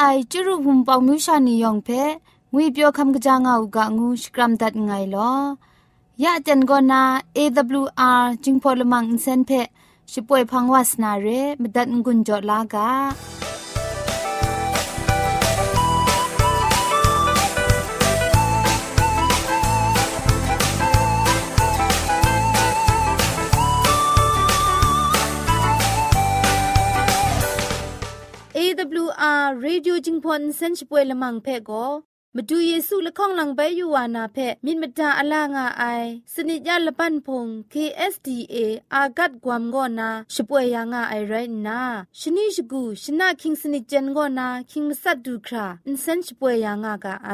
ไอจุรุภุมปองมิวชานียองเพงุยเปียวคำกะจางอูกะงูสกรัมดัดไงลอยะจันโกนา AWR จิงพอลมังอินเซนเพชิป่วยพังวาสนาเรมดัดงุนจอลากา AWR Radio จิงพอนเซนช่วยละมังเพ่ก็มาดูเยซูละข้องหลังใบยูวานาเพมินมตาอลางาไอสนิจยาละปันพง KSDA อากัดกวมกอนาช่วยยังาไอไรนาชนิชกูชนะคิงสนิจเจนกอนาคิงมัสัดดูคราอินเซนช่วยยังากาไอ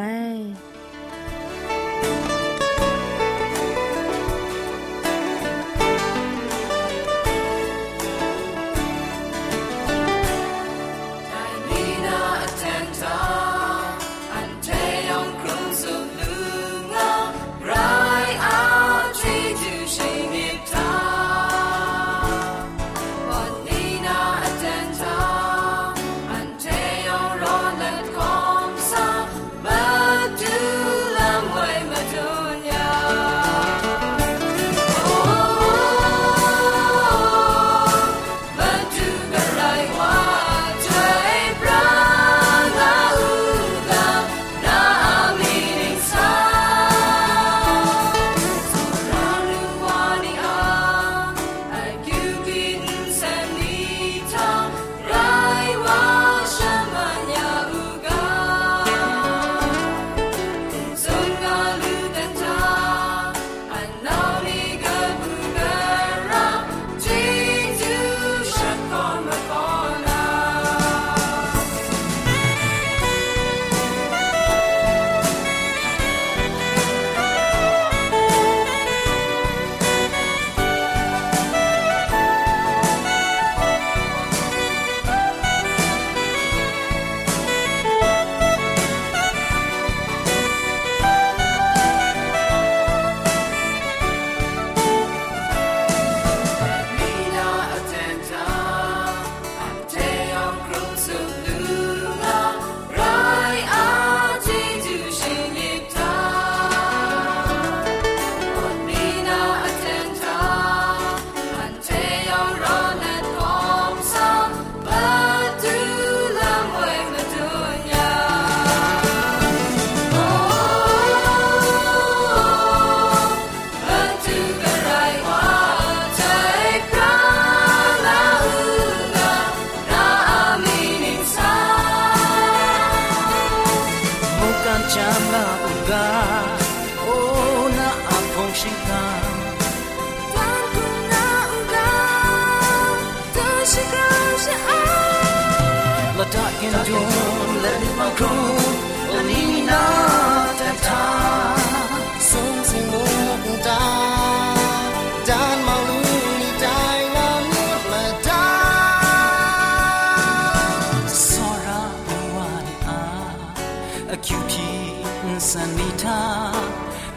Sanita,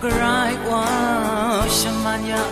Grai Wa Shamanya.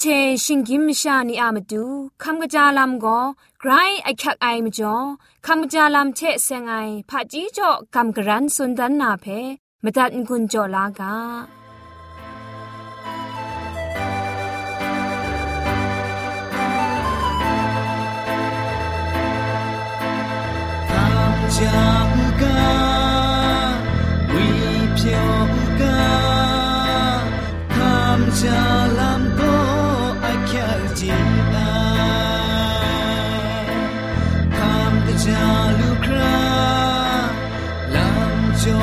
เชชิงกิมชานีอามาดูคำกระจาลำก็ไกรไอคักไอมจ่อคำกระจาลำเชเซงไอผาจีจ่อคำกระรันสุนดันนาเพม่ตัดกุญจ่อลากาจากกาวิเพียวกาคำจาก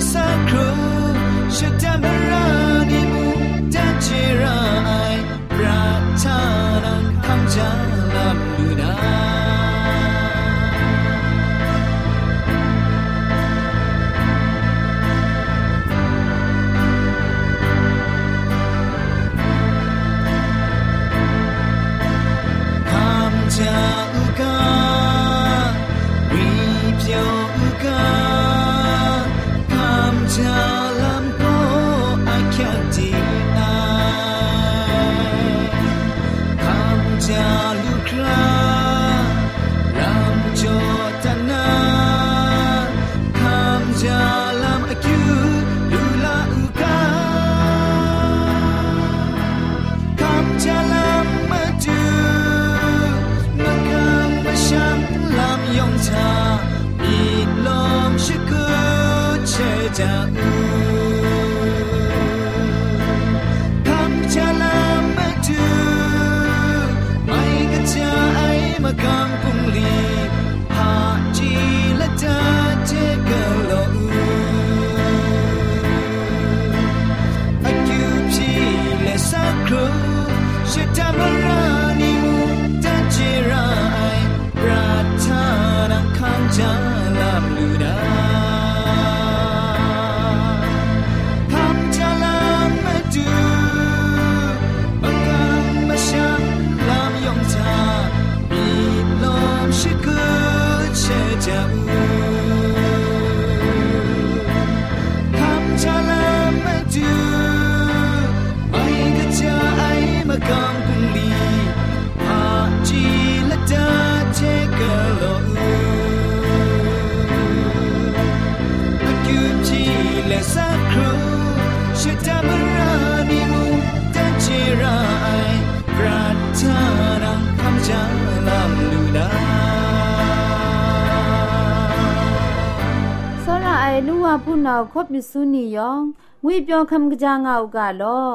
Sacro, je t'aimerai. လူဝဖုနာခပ်မစုနီယောငွေပြောခမ်ကကြငောက်ကလော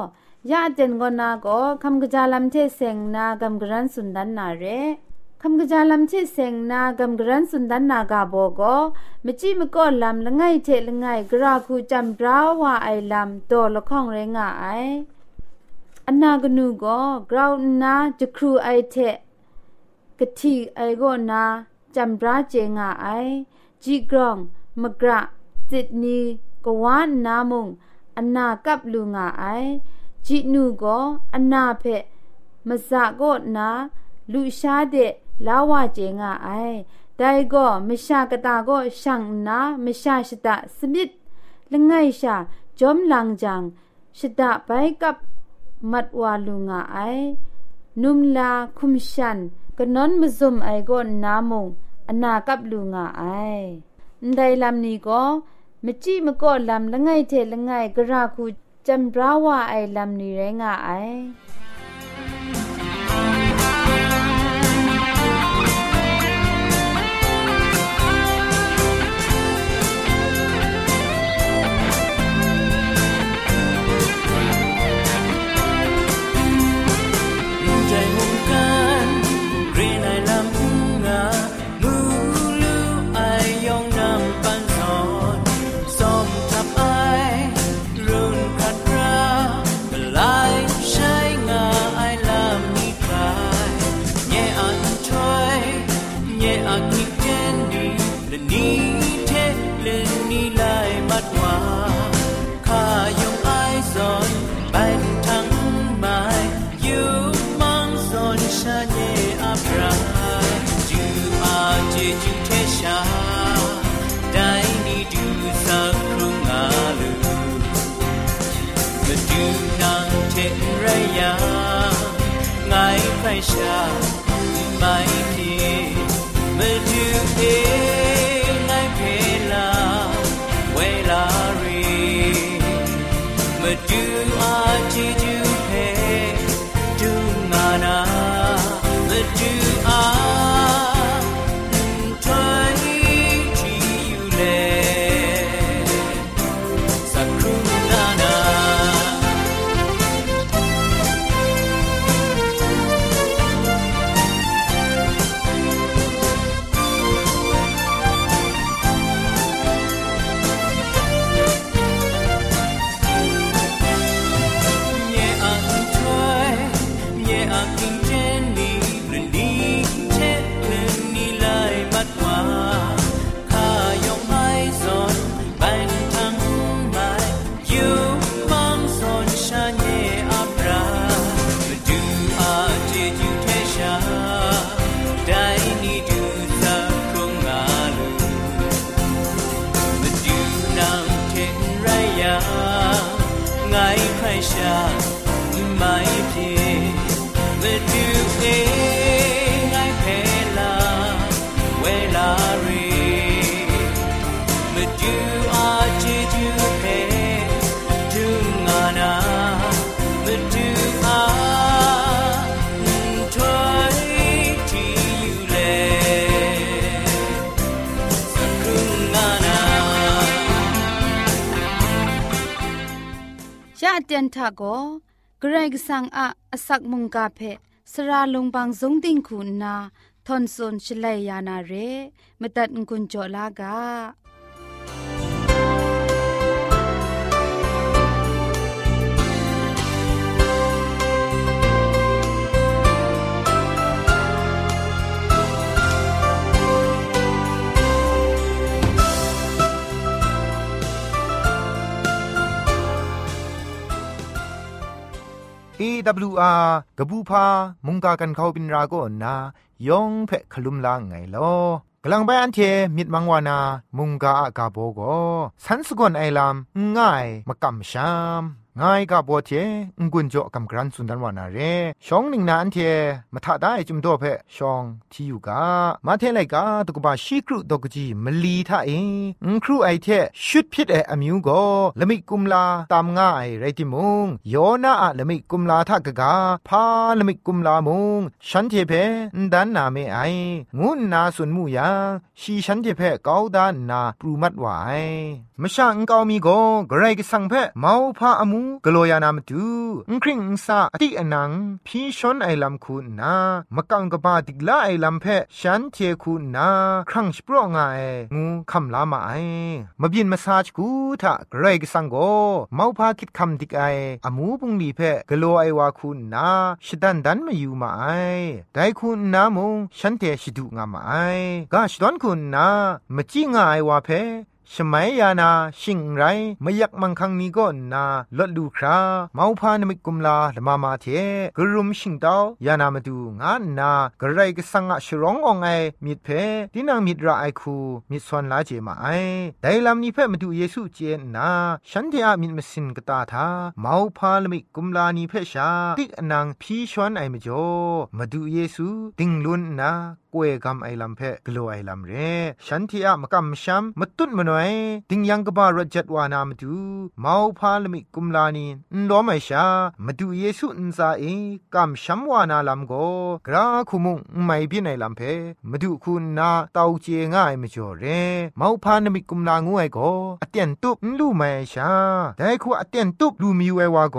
ရတဲ့ငောနာကိုခမ်ကကြလမ်တဲ့ဆင်နာဂမ်ဂရန်စੁੰဒန်နာရဲ คำกะจาลำเทเซงนากำกรันสุนันนาเรคำกะจาลำเทเซงนากำกรันสุนดันนากาโบก็มจิมก็ลำละไงเทละไงกราคูจำราวาไอลำโตละข้องเรงไออันนากนูก็กราวนาจะครูไอเทกทีไอโกนาจำราเจงาไอจีกรองมกระจิตนีกวานนามุงอันนากับลุงไอจินูก็อันนาเพมสะก็นาลุชาเด ลาวาเจงาไอแต่ก็มชากตาก็ช่างนามชาชตะสมิดละไงชาจอมลังจังชตะไปกับมัดวาลุงาไอนุมลาคุมชันกนนมซุมไอก็นามุงอนากับลุงาไอได้ลำนี้ก็มจิมก็ลำละไงเทละไงกระคูจำราว่าไอลำนี้แรงไอใจงามูลูไอ my di maiki menuju มาดูเองไงเพ อสักมุงกาเพสระลงบางสงติงคุณนาทอนซนชลัยยานาเรมตัดกุญจลากา AWR กบูพามุงกากันเขาบินราโกนายองเพะขลุมลางไงลอกลังไปอันเทมิดมังวานา มุงกาอากาโบโกสันสกอนไอลามง่ายมากำชาม ง่ายกาโบเทงกุนโจกำกรันสุนันวานาเรชองหนึ่งนานเทมาถ้าได้จุมโตเพะชองที่อยู่กามาเทไลกาตุกบาชีครุดกจีมลีท่าเองครูไอเทชุดพิษเออมิวโกละมิกุมลาตามง่ายไรติมุงโยนาอะละมิกุมลาทากกาพาละมิกุมลามุงฉันเทเพดันนาเมไองุนนาสุนมูยาชีฉันเทเพกาวดานนาปรูมัดว มชาอังกาวมีโกกไรกสังเพเมาพาอมูกโลยานามตูอังคริงซาอติอนังพีชอนไอลัมคูนามะกังกบาติกลาไอลัมเพฉันเทคูนาครั้งสปรองไองูคำลามาไอมาบินมาซาจกูทะกรกสังโกเมาพาคิดคำดิกไออามูปุงลีเพกโลไอวาคูนาชดันดันมาอยู่มาไอได้คูนามงฉันเทชิดุงามาไอกาชดอนคูนามาจิงไอวาเพ ชมัยยานาชิงไรไม่ยักมังคังนี้ก็นาลดลูคราเมาพานมิกุมลาละมามาเทกรุมชิงดายานามาดูงานนากระไรก็สังอะชรององไอมิดเพดินางมิดราไอคูมิดสวนลาเจมาไอไดลามนี้เพมาดูเยซูเจนนาฉันเทอามิดมสินกตาทาเมาพานมิกุมลานีเพชาติกอนังพีชวนไอมจ่อมาดูเยซูติงลุนนากวยกำไอลำเพกลัวไอลำเรฉันที่อะมกำช้ำมาตุนมาหน่อยติงยังกบารจัดวานามดูเมาพาลมิกุมลานีนล้อมไอชามาดูเยซูอินซาเอกำช้ำวานาลำโกกราคุมุงไม่พินัยลำเพมาดูคุณนาเตาเจง่ายมจ่อเรเมาพานมิกุมลางวยโกอเตียนตุบลู่ไม่ชาแต่คูอเตียนตุบลูมิวไอวาโก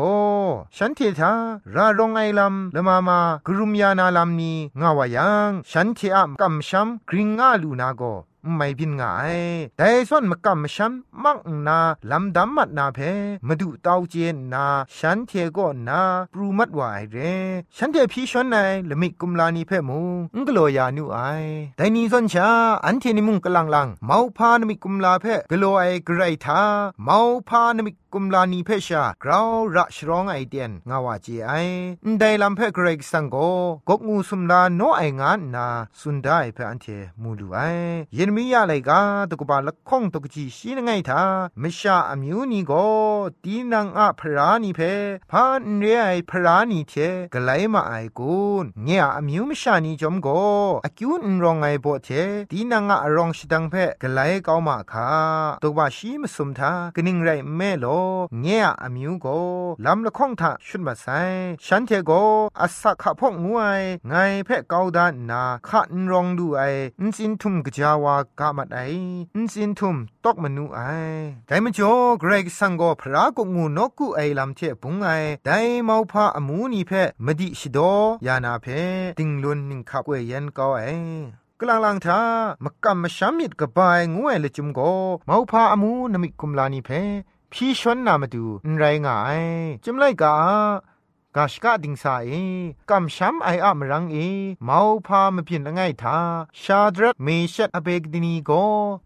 ฉันเทธารารองไอลำละมามากรุมยานาลำนี้งาวายังฉันเทอะกำช้ำกริงงาลูนาโกไม่บินง่ายแต่ส่วนมกำมชัมมักนาลำดำมัดนาเพมาดูเต้าเจนนาฉันเทก็นาปรูมัดวายเรฉันเทพีชนในละมิกุมลานีเพมูงกโลยานูไอแต่นี่ส่วนชาอันเทนิมุงกลังลังเมาพานมิกุมลาเพกโลไอไกรทาเมาพานมิ กุมลานีเพชากราวระชรองไอเดียนงาวาจีไอได้ลำเพเกรกสังโกกกงูสุมลาโนไองานนาสุนได้เพอันเทมูดูไอเยนมียาไลกาตกบาละข้องตกจีชีนไงทามชาอมิวนีโกตีนังอะพรานีเพพานเรไอพรานีเทกไลมาไอกุนเงียอมิวมชานีจอมโกอคิวนรองไอโบเทตีนังอะรองชิดังเพกไลกาวมาคาตกบาชีมสุมทากนิงไรแม่โลเงียอมิวโกลำละข้องทาชุนมาไซฉันเทโกอสักขะพกงวยไงเพกาดานนาขันรองดูไออินสินทุมกจาวากามัดไออินสินทุมตอกมนูไอแต่มจ่อเกรกสังโกพระกุงูนกุไอลำเทปุงไอแต่มาพาอมูนีเพมดิชิโดยานาเพติงลุนนิงขับเวยันกอไอกลางลังทามกำมชามิดกบายงวยเลยจุมโกเมาพาอมูนมิกุมลานีเพ พี่ชนนามาดูไรงายจุมไลกา กาชกะดิงสาเอกำช้ำไออะมรังเอเมาพามเพียนละไงทาชาดรักเมชัดอเบกดินีโก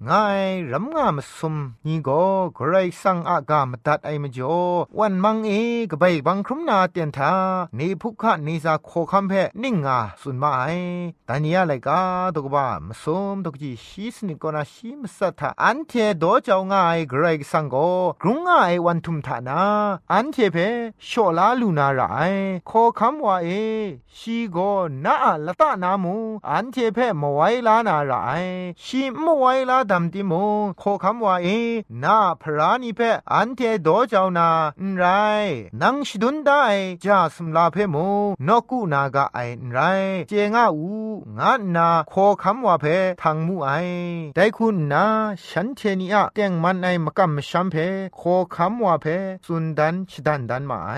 ง่ายรำงามสมนี่โกกรสั่งอากามตัดไอมจ่อวันมังเอกะไปบังครุมนาเตียนทาเนพุกะเนซาโคคัมเพนิ่งงาสุนมาไอตานียะไลกาตกบามสมตกจีชีสนิกนาชีมสัทธาอันเทโดเจ้าง่ายกรสั่งโกกรุงง่ายวันทุมทานาอันเทเพโชลาลูนาราขอคำว่าเอชีโกนาละตะนามูอันเทเพ่มไว้ลานาไรชีมไว้ลาดัมติมูขอคำว่าเอนาพรานิเพ่อันเทโดเจ้านาไรนังชิดุนได้จาสมลาเพ่มูนกุนากะไอไรเจงาอูงานาขอคำว่าเพ่ทางมูไอแต่คุณนาฉันเทนีอะแต่งมันไอมกำมชัมเพ่ขอคำว่าเพ่สุนดันชิดันดันมาไอ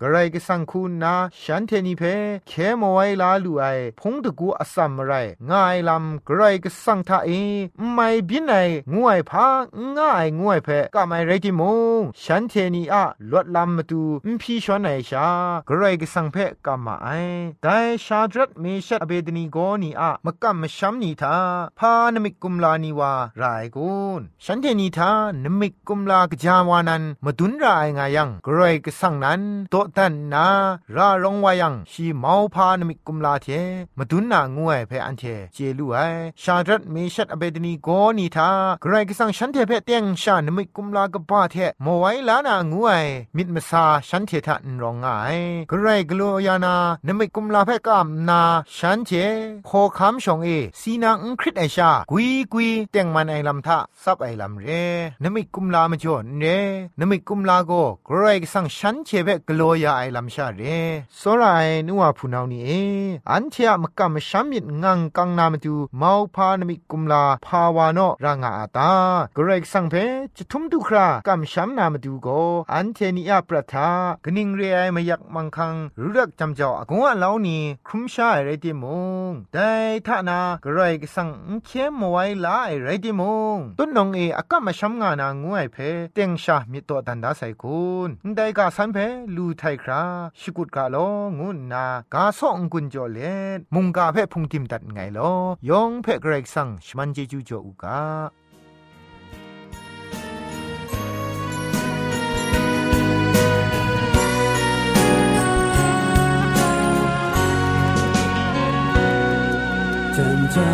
กระไรก็สังคุณนาฉันเทนีเพเคมไว้ลาลูไอพงตะกูอสัมไรง่ายลำกรก็สังทาเอไม่บินไองวยพาง่ายงวยเพก็ไม่ไรที่มงฉันเทนีอะลดลำมาดูมพีชวนไหนชากรก็สังเพก็มาไอแต่ชาดรัตเมชัดอเบดนีโกนีอะมกัมมชัมนีทาพานมิกุมลานีวารายกุนฉันเทนีทานมิกุมลากจาวานันมาดุนรายงายังกรก็สังนั้นโตตันนารารองวายังชีเมาพานมิกุมลาเทมาดุนนางวยเพอันเทเจลูไอชาดรัตเมชัดอเบดนีโกนีทาไกรกิสังฉันเทเพเตียงชานมิกุมลากบ้าเทมไว้ลานางวยมิดมซาฉันเททะนรองไงไกรกลัวยานานมิกุมลาเพกามนาฉันเทโคคำชงเอสีนางอังคริตไอชากุยกุยเตียงมันไอลำทะซับไอลำเรนมิกุมลามจ่อเนนมิกุมลาโกไกรกิสังฉันเทเพกลัวยาไอลำชาเรสรายนัวพูนาวนี่อันเทียมกัมชามิดงังกังนามตูเมาพานมิกุมลาพาวานอรางาอาตากรกสังเพจะทุมดุครากัมชามนามตูโกอันเทนียประทากนิงเรไอมยักมังคังรุรักจำเจาะกงว่าเหล่านี้คุมชาไรติมงได้ทานากรกสังเข้มไว้ลายอไรติมงต้นนงเออากามชามงานางวยเพเตงชามิตตดันดาไซคุณได้กาสันเพลูไทคราชิกุดกาโลงุนากาส่องกุนจอเลมุงกาเพ่พุงทิมตัดไงลอยองเพ่เกรกสังชมันเจจูจออุกาจันจา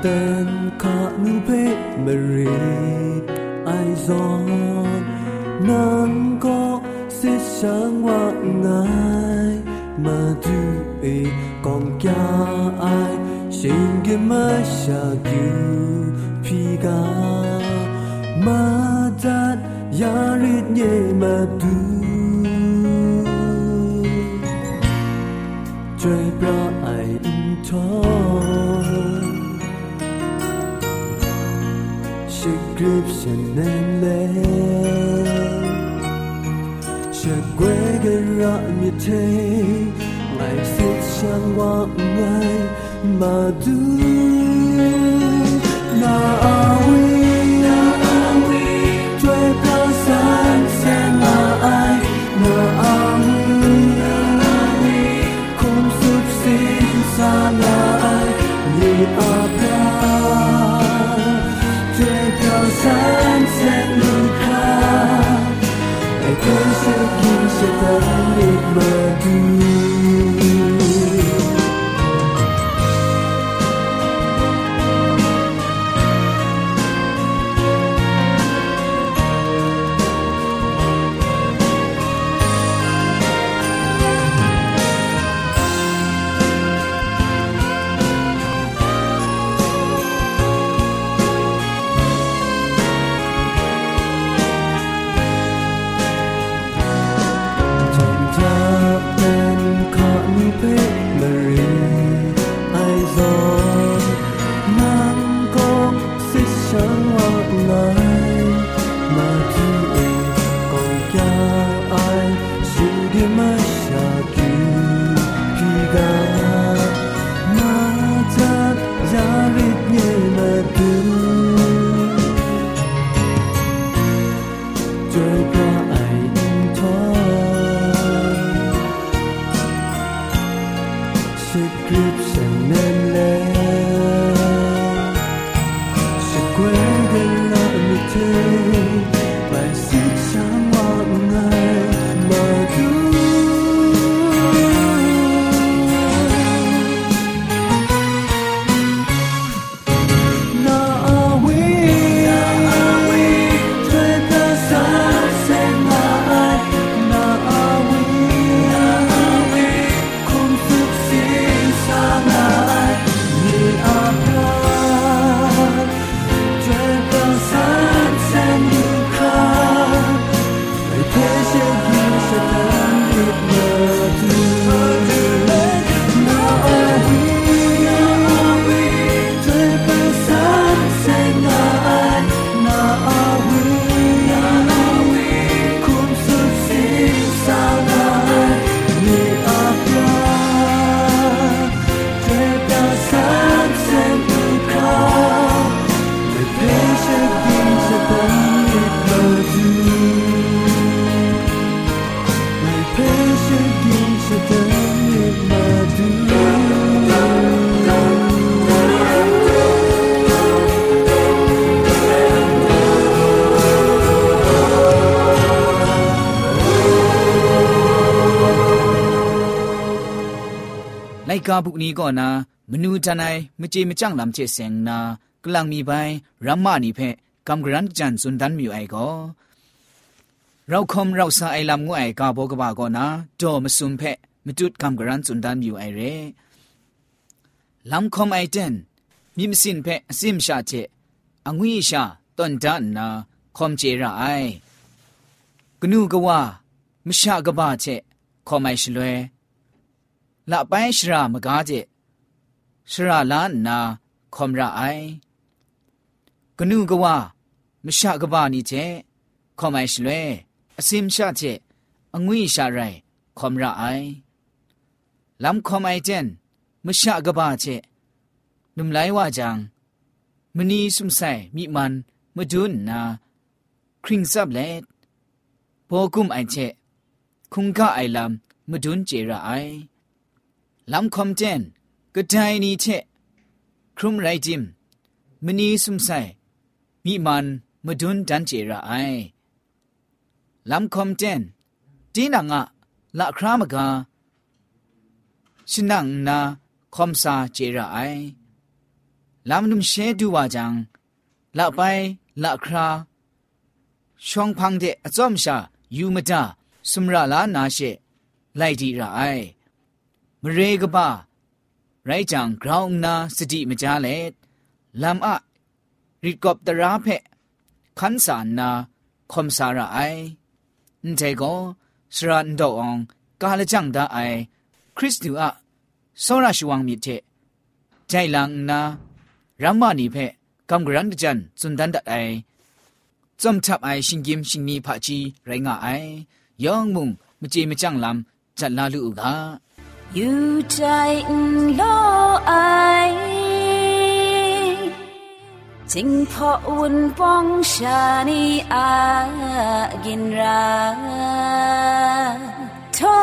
เต็นขานูเพ่มารีไอซอนนังก็ิสังว่าง่ายมาดูเอกองกาไอชิงกิมาชากิพีกามาจัดยาฤทธิ์เยมาดูจอยปราไออินทอชิกริปชันแนนเล Share quê cái rõ như thế Ngày xích sang hoa ngay mà du na กาบุกนี้ก็นามนูจันไอมเจมจังลำเจเซงนากลังมีใบรัมมานีเพกำกรันจันสุนดันมิวไอก็เราคมเราสาไอลำงูไอกาโบกบาก็นาโดมสุมเพมจุดกำกรันสุนดันมิวไอเรลำคมไอเจนมิมสินเพซิมชาเจอังวิชาตอนดันนาคมเจระไอกนูกว่ามชากบาเจคอมไอชลวย ละไปชรามกาเจชราลานนาคอมระไอกนูกว่ามชากบานีเจคอมไอชลวยอซิมชาเจองวิชาไรคอมระไอลำคอมไอเจนมชากบาเจนุมไลว่าจังมณีสุมไซมีมันมดุนนาคริงซับเลดโบกุมไอเจคุงกะไอลำมดุนเจระไอ ลำคอมเจนกระจายนี้เชครุมไรจิมมณีสุมไซมีมันมาดุนดันเจระไอลำคอมเจนจีนังอะละครามกาชินังนาคอมซาเจระไอลำนุมเชดูว่าจังละไปละคราช่องพังเดอจอมชายูมดาสมราลานาเชไลดีระไอ มเรกบ้าไรจังกราวนาสติมจาเลลำอะริกอบตราเพขันสานนาคมสาระไอนั่นใจก็สระนดองกาลจังดาไอ คริสตูอะโซราชวังมิเทใจลังนารัมมานีเพกำกรันจันสุนดันดาไอจอมทับไอชิงกิมชิงนีผาจีไรงาไอยองมุงมจีมจังลำจัดลาลูกา อยู่ใจโลไอจิงพออุ่นป้องชานีอากินราทอ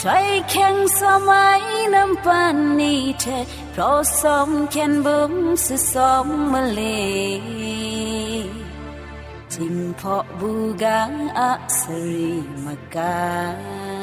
ใจแข็งสมัยน้ำปันนี้เทเพราะสมแข็นบุมสสมมาเลยจิงพอบูกาอัสริมากา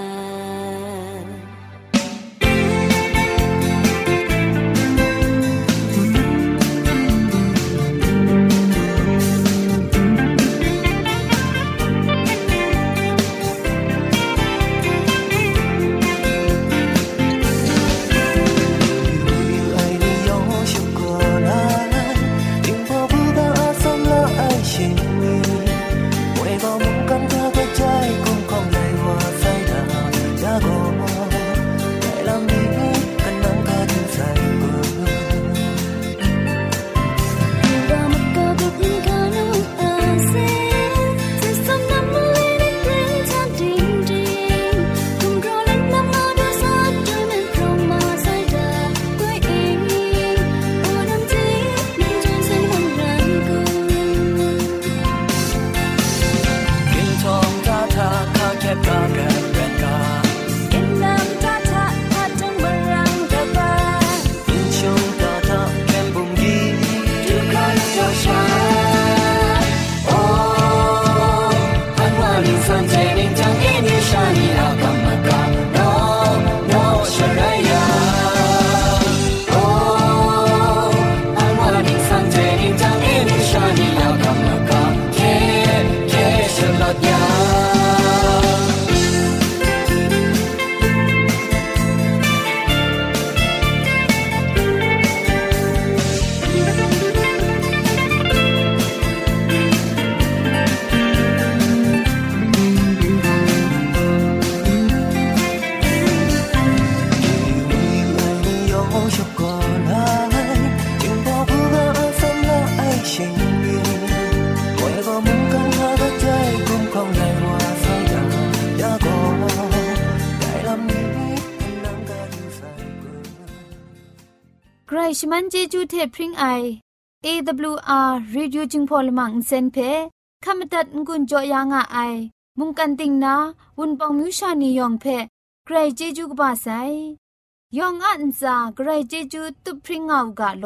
ชมันเจจูเทพริงไอ AWR Reducing Polymer เซนเพขมตัดงุนจอยางอ้ายมุงกันติงนาวุนปองมิวชานียองเพใครเจจูกบาไซยองอันซาใครเจจูตุพริ้งเอากาโล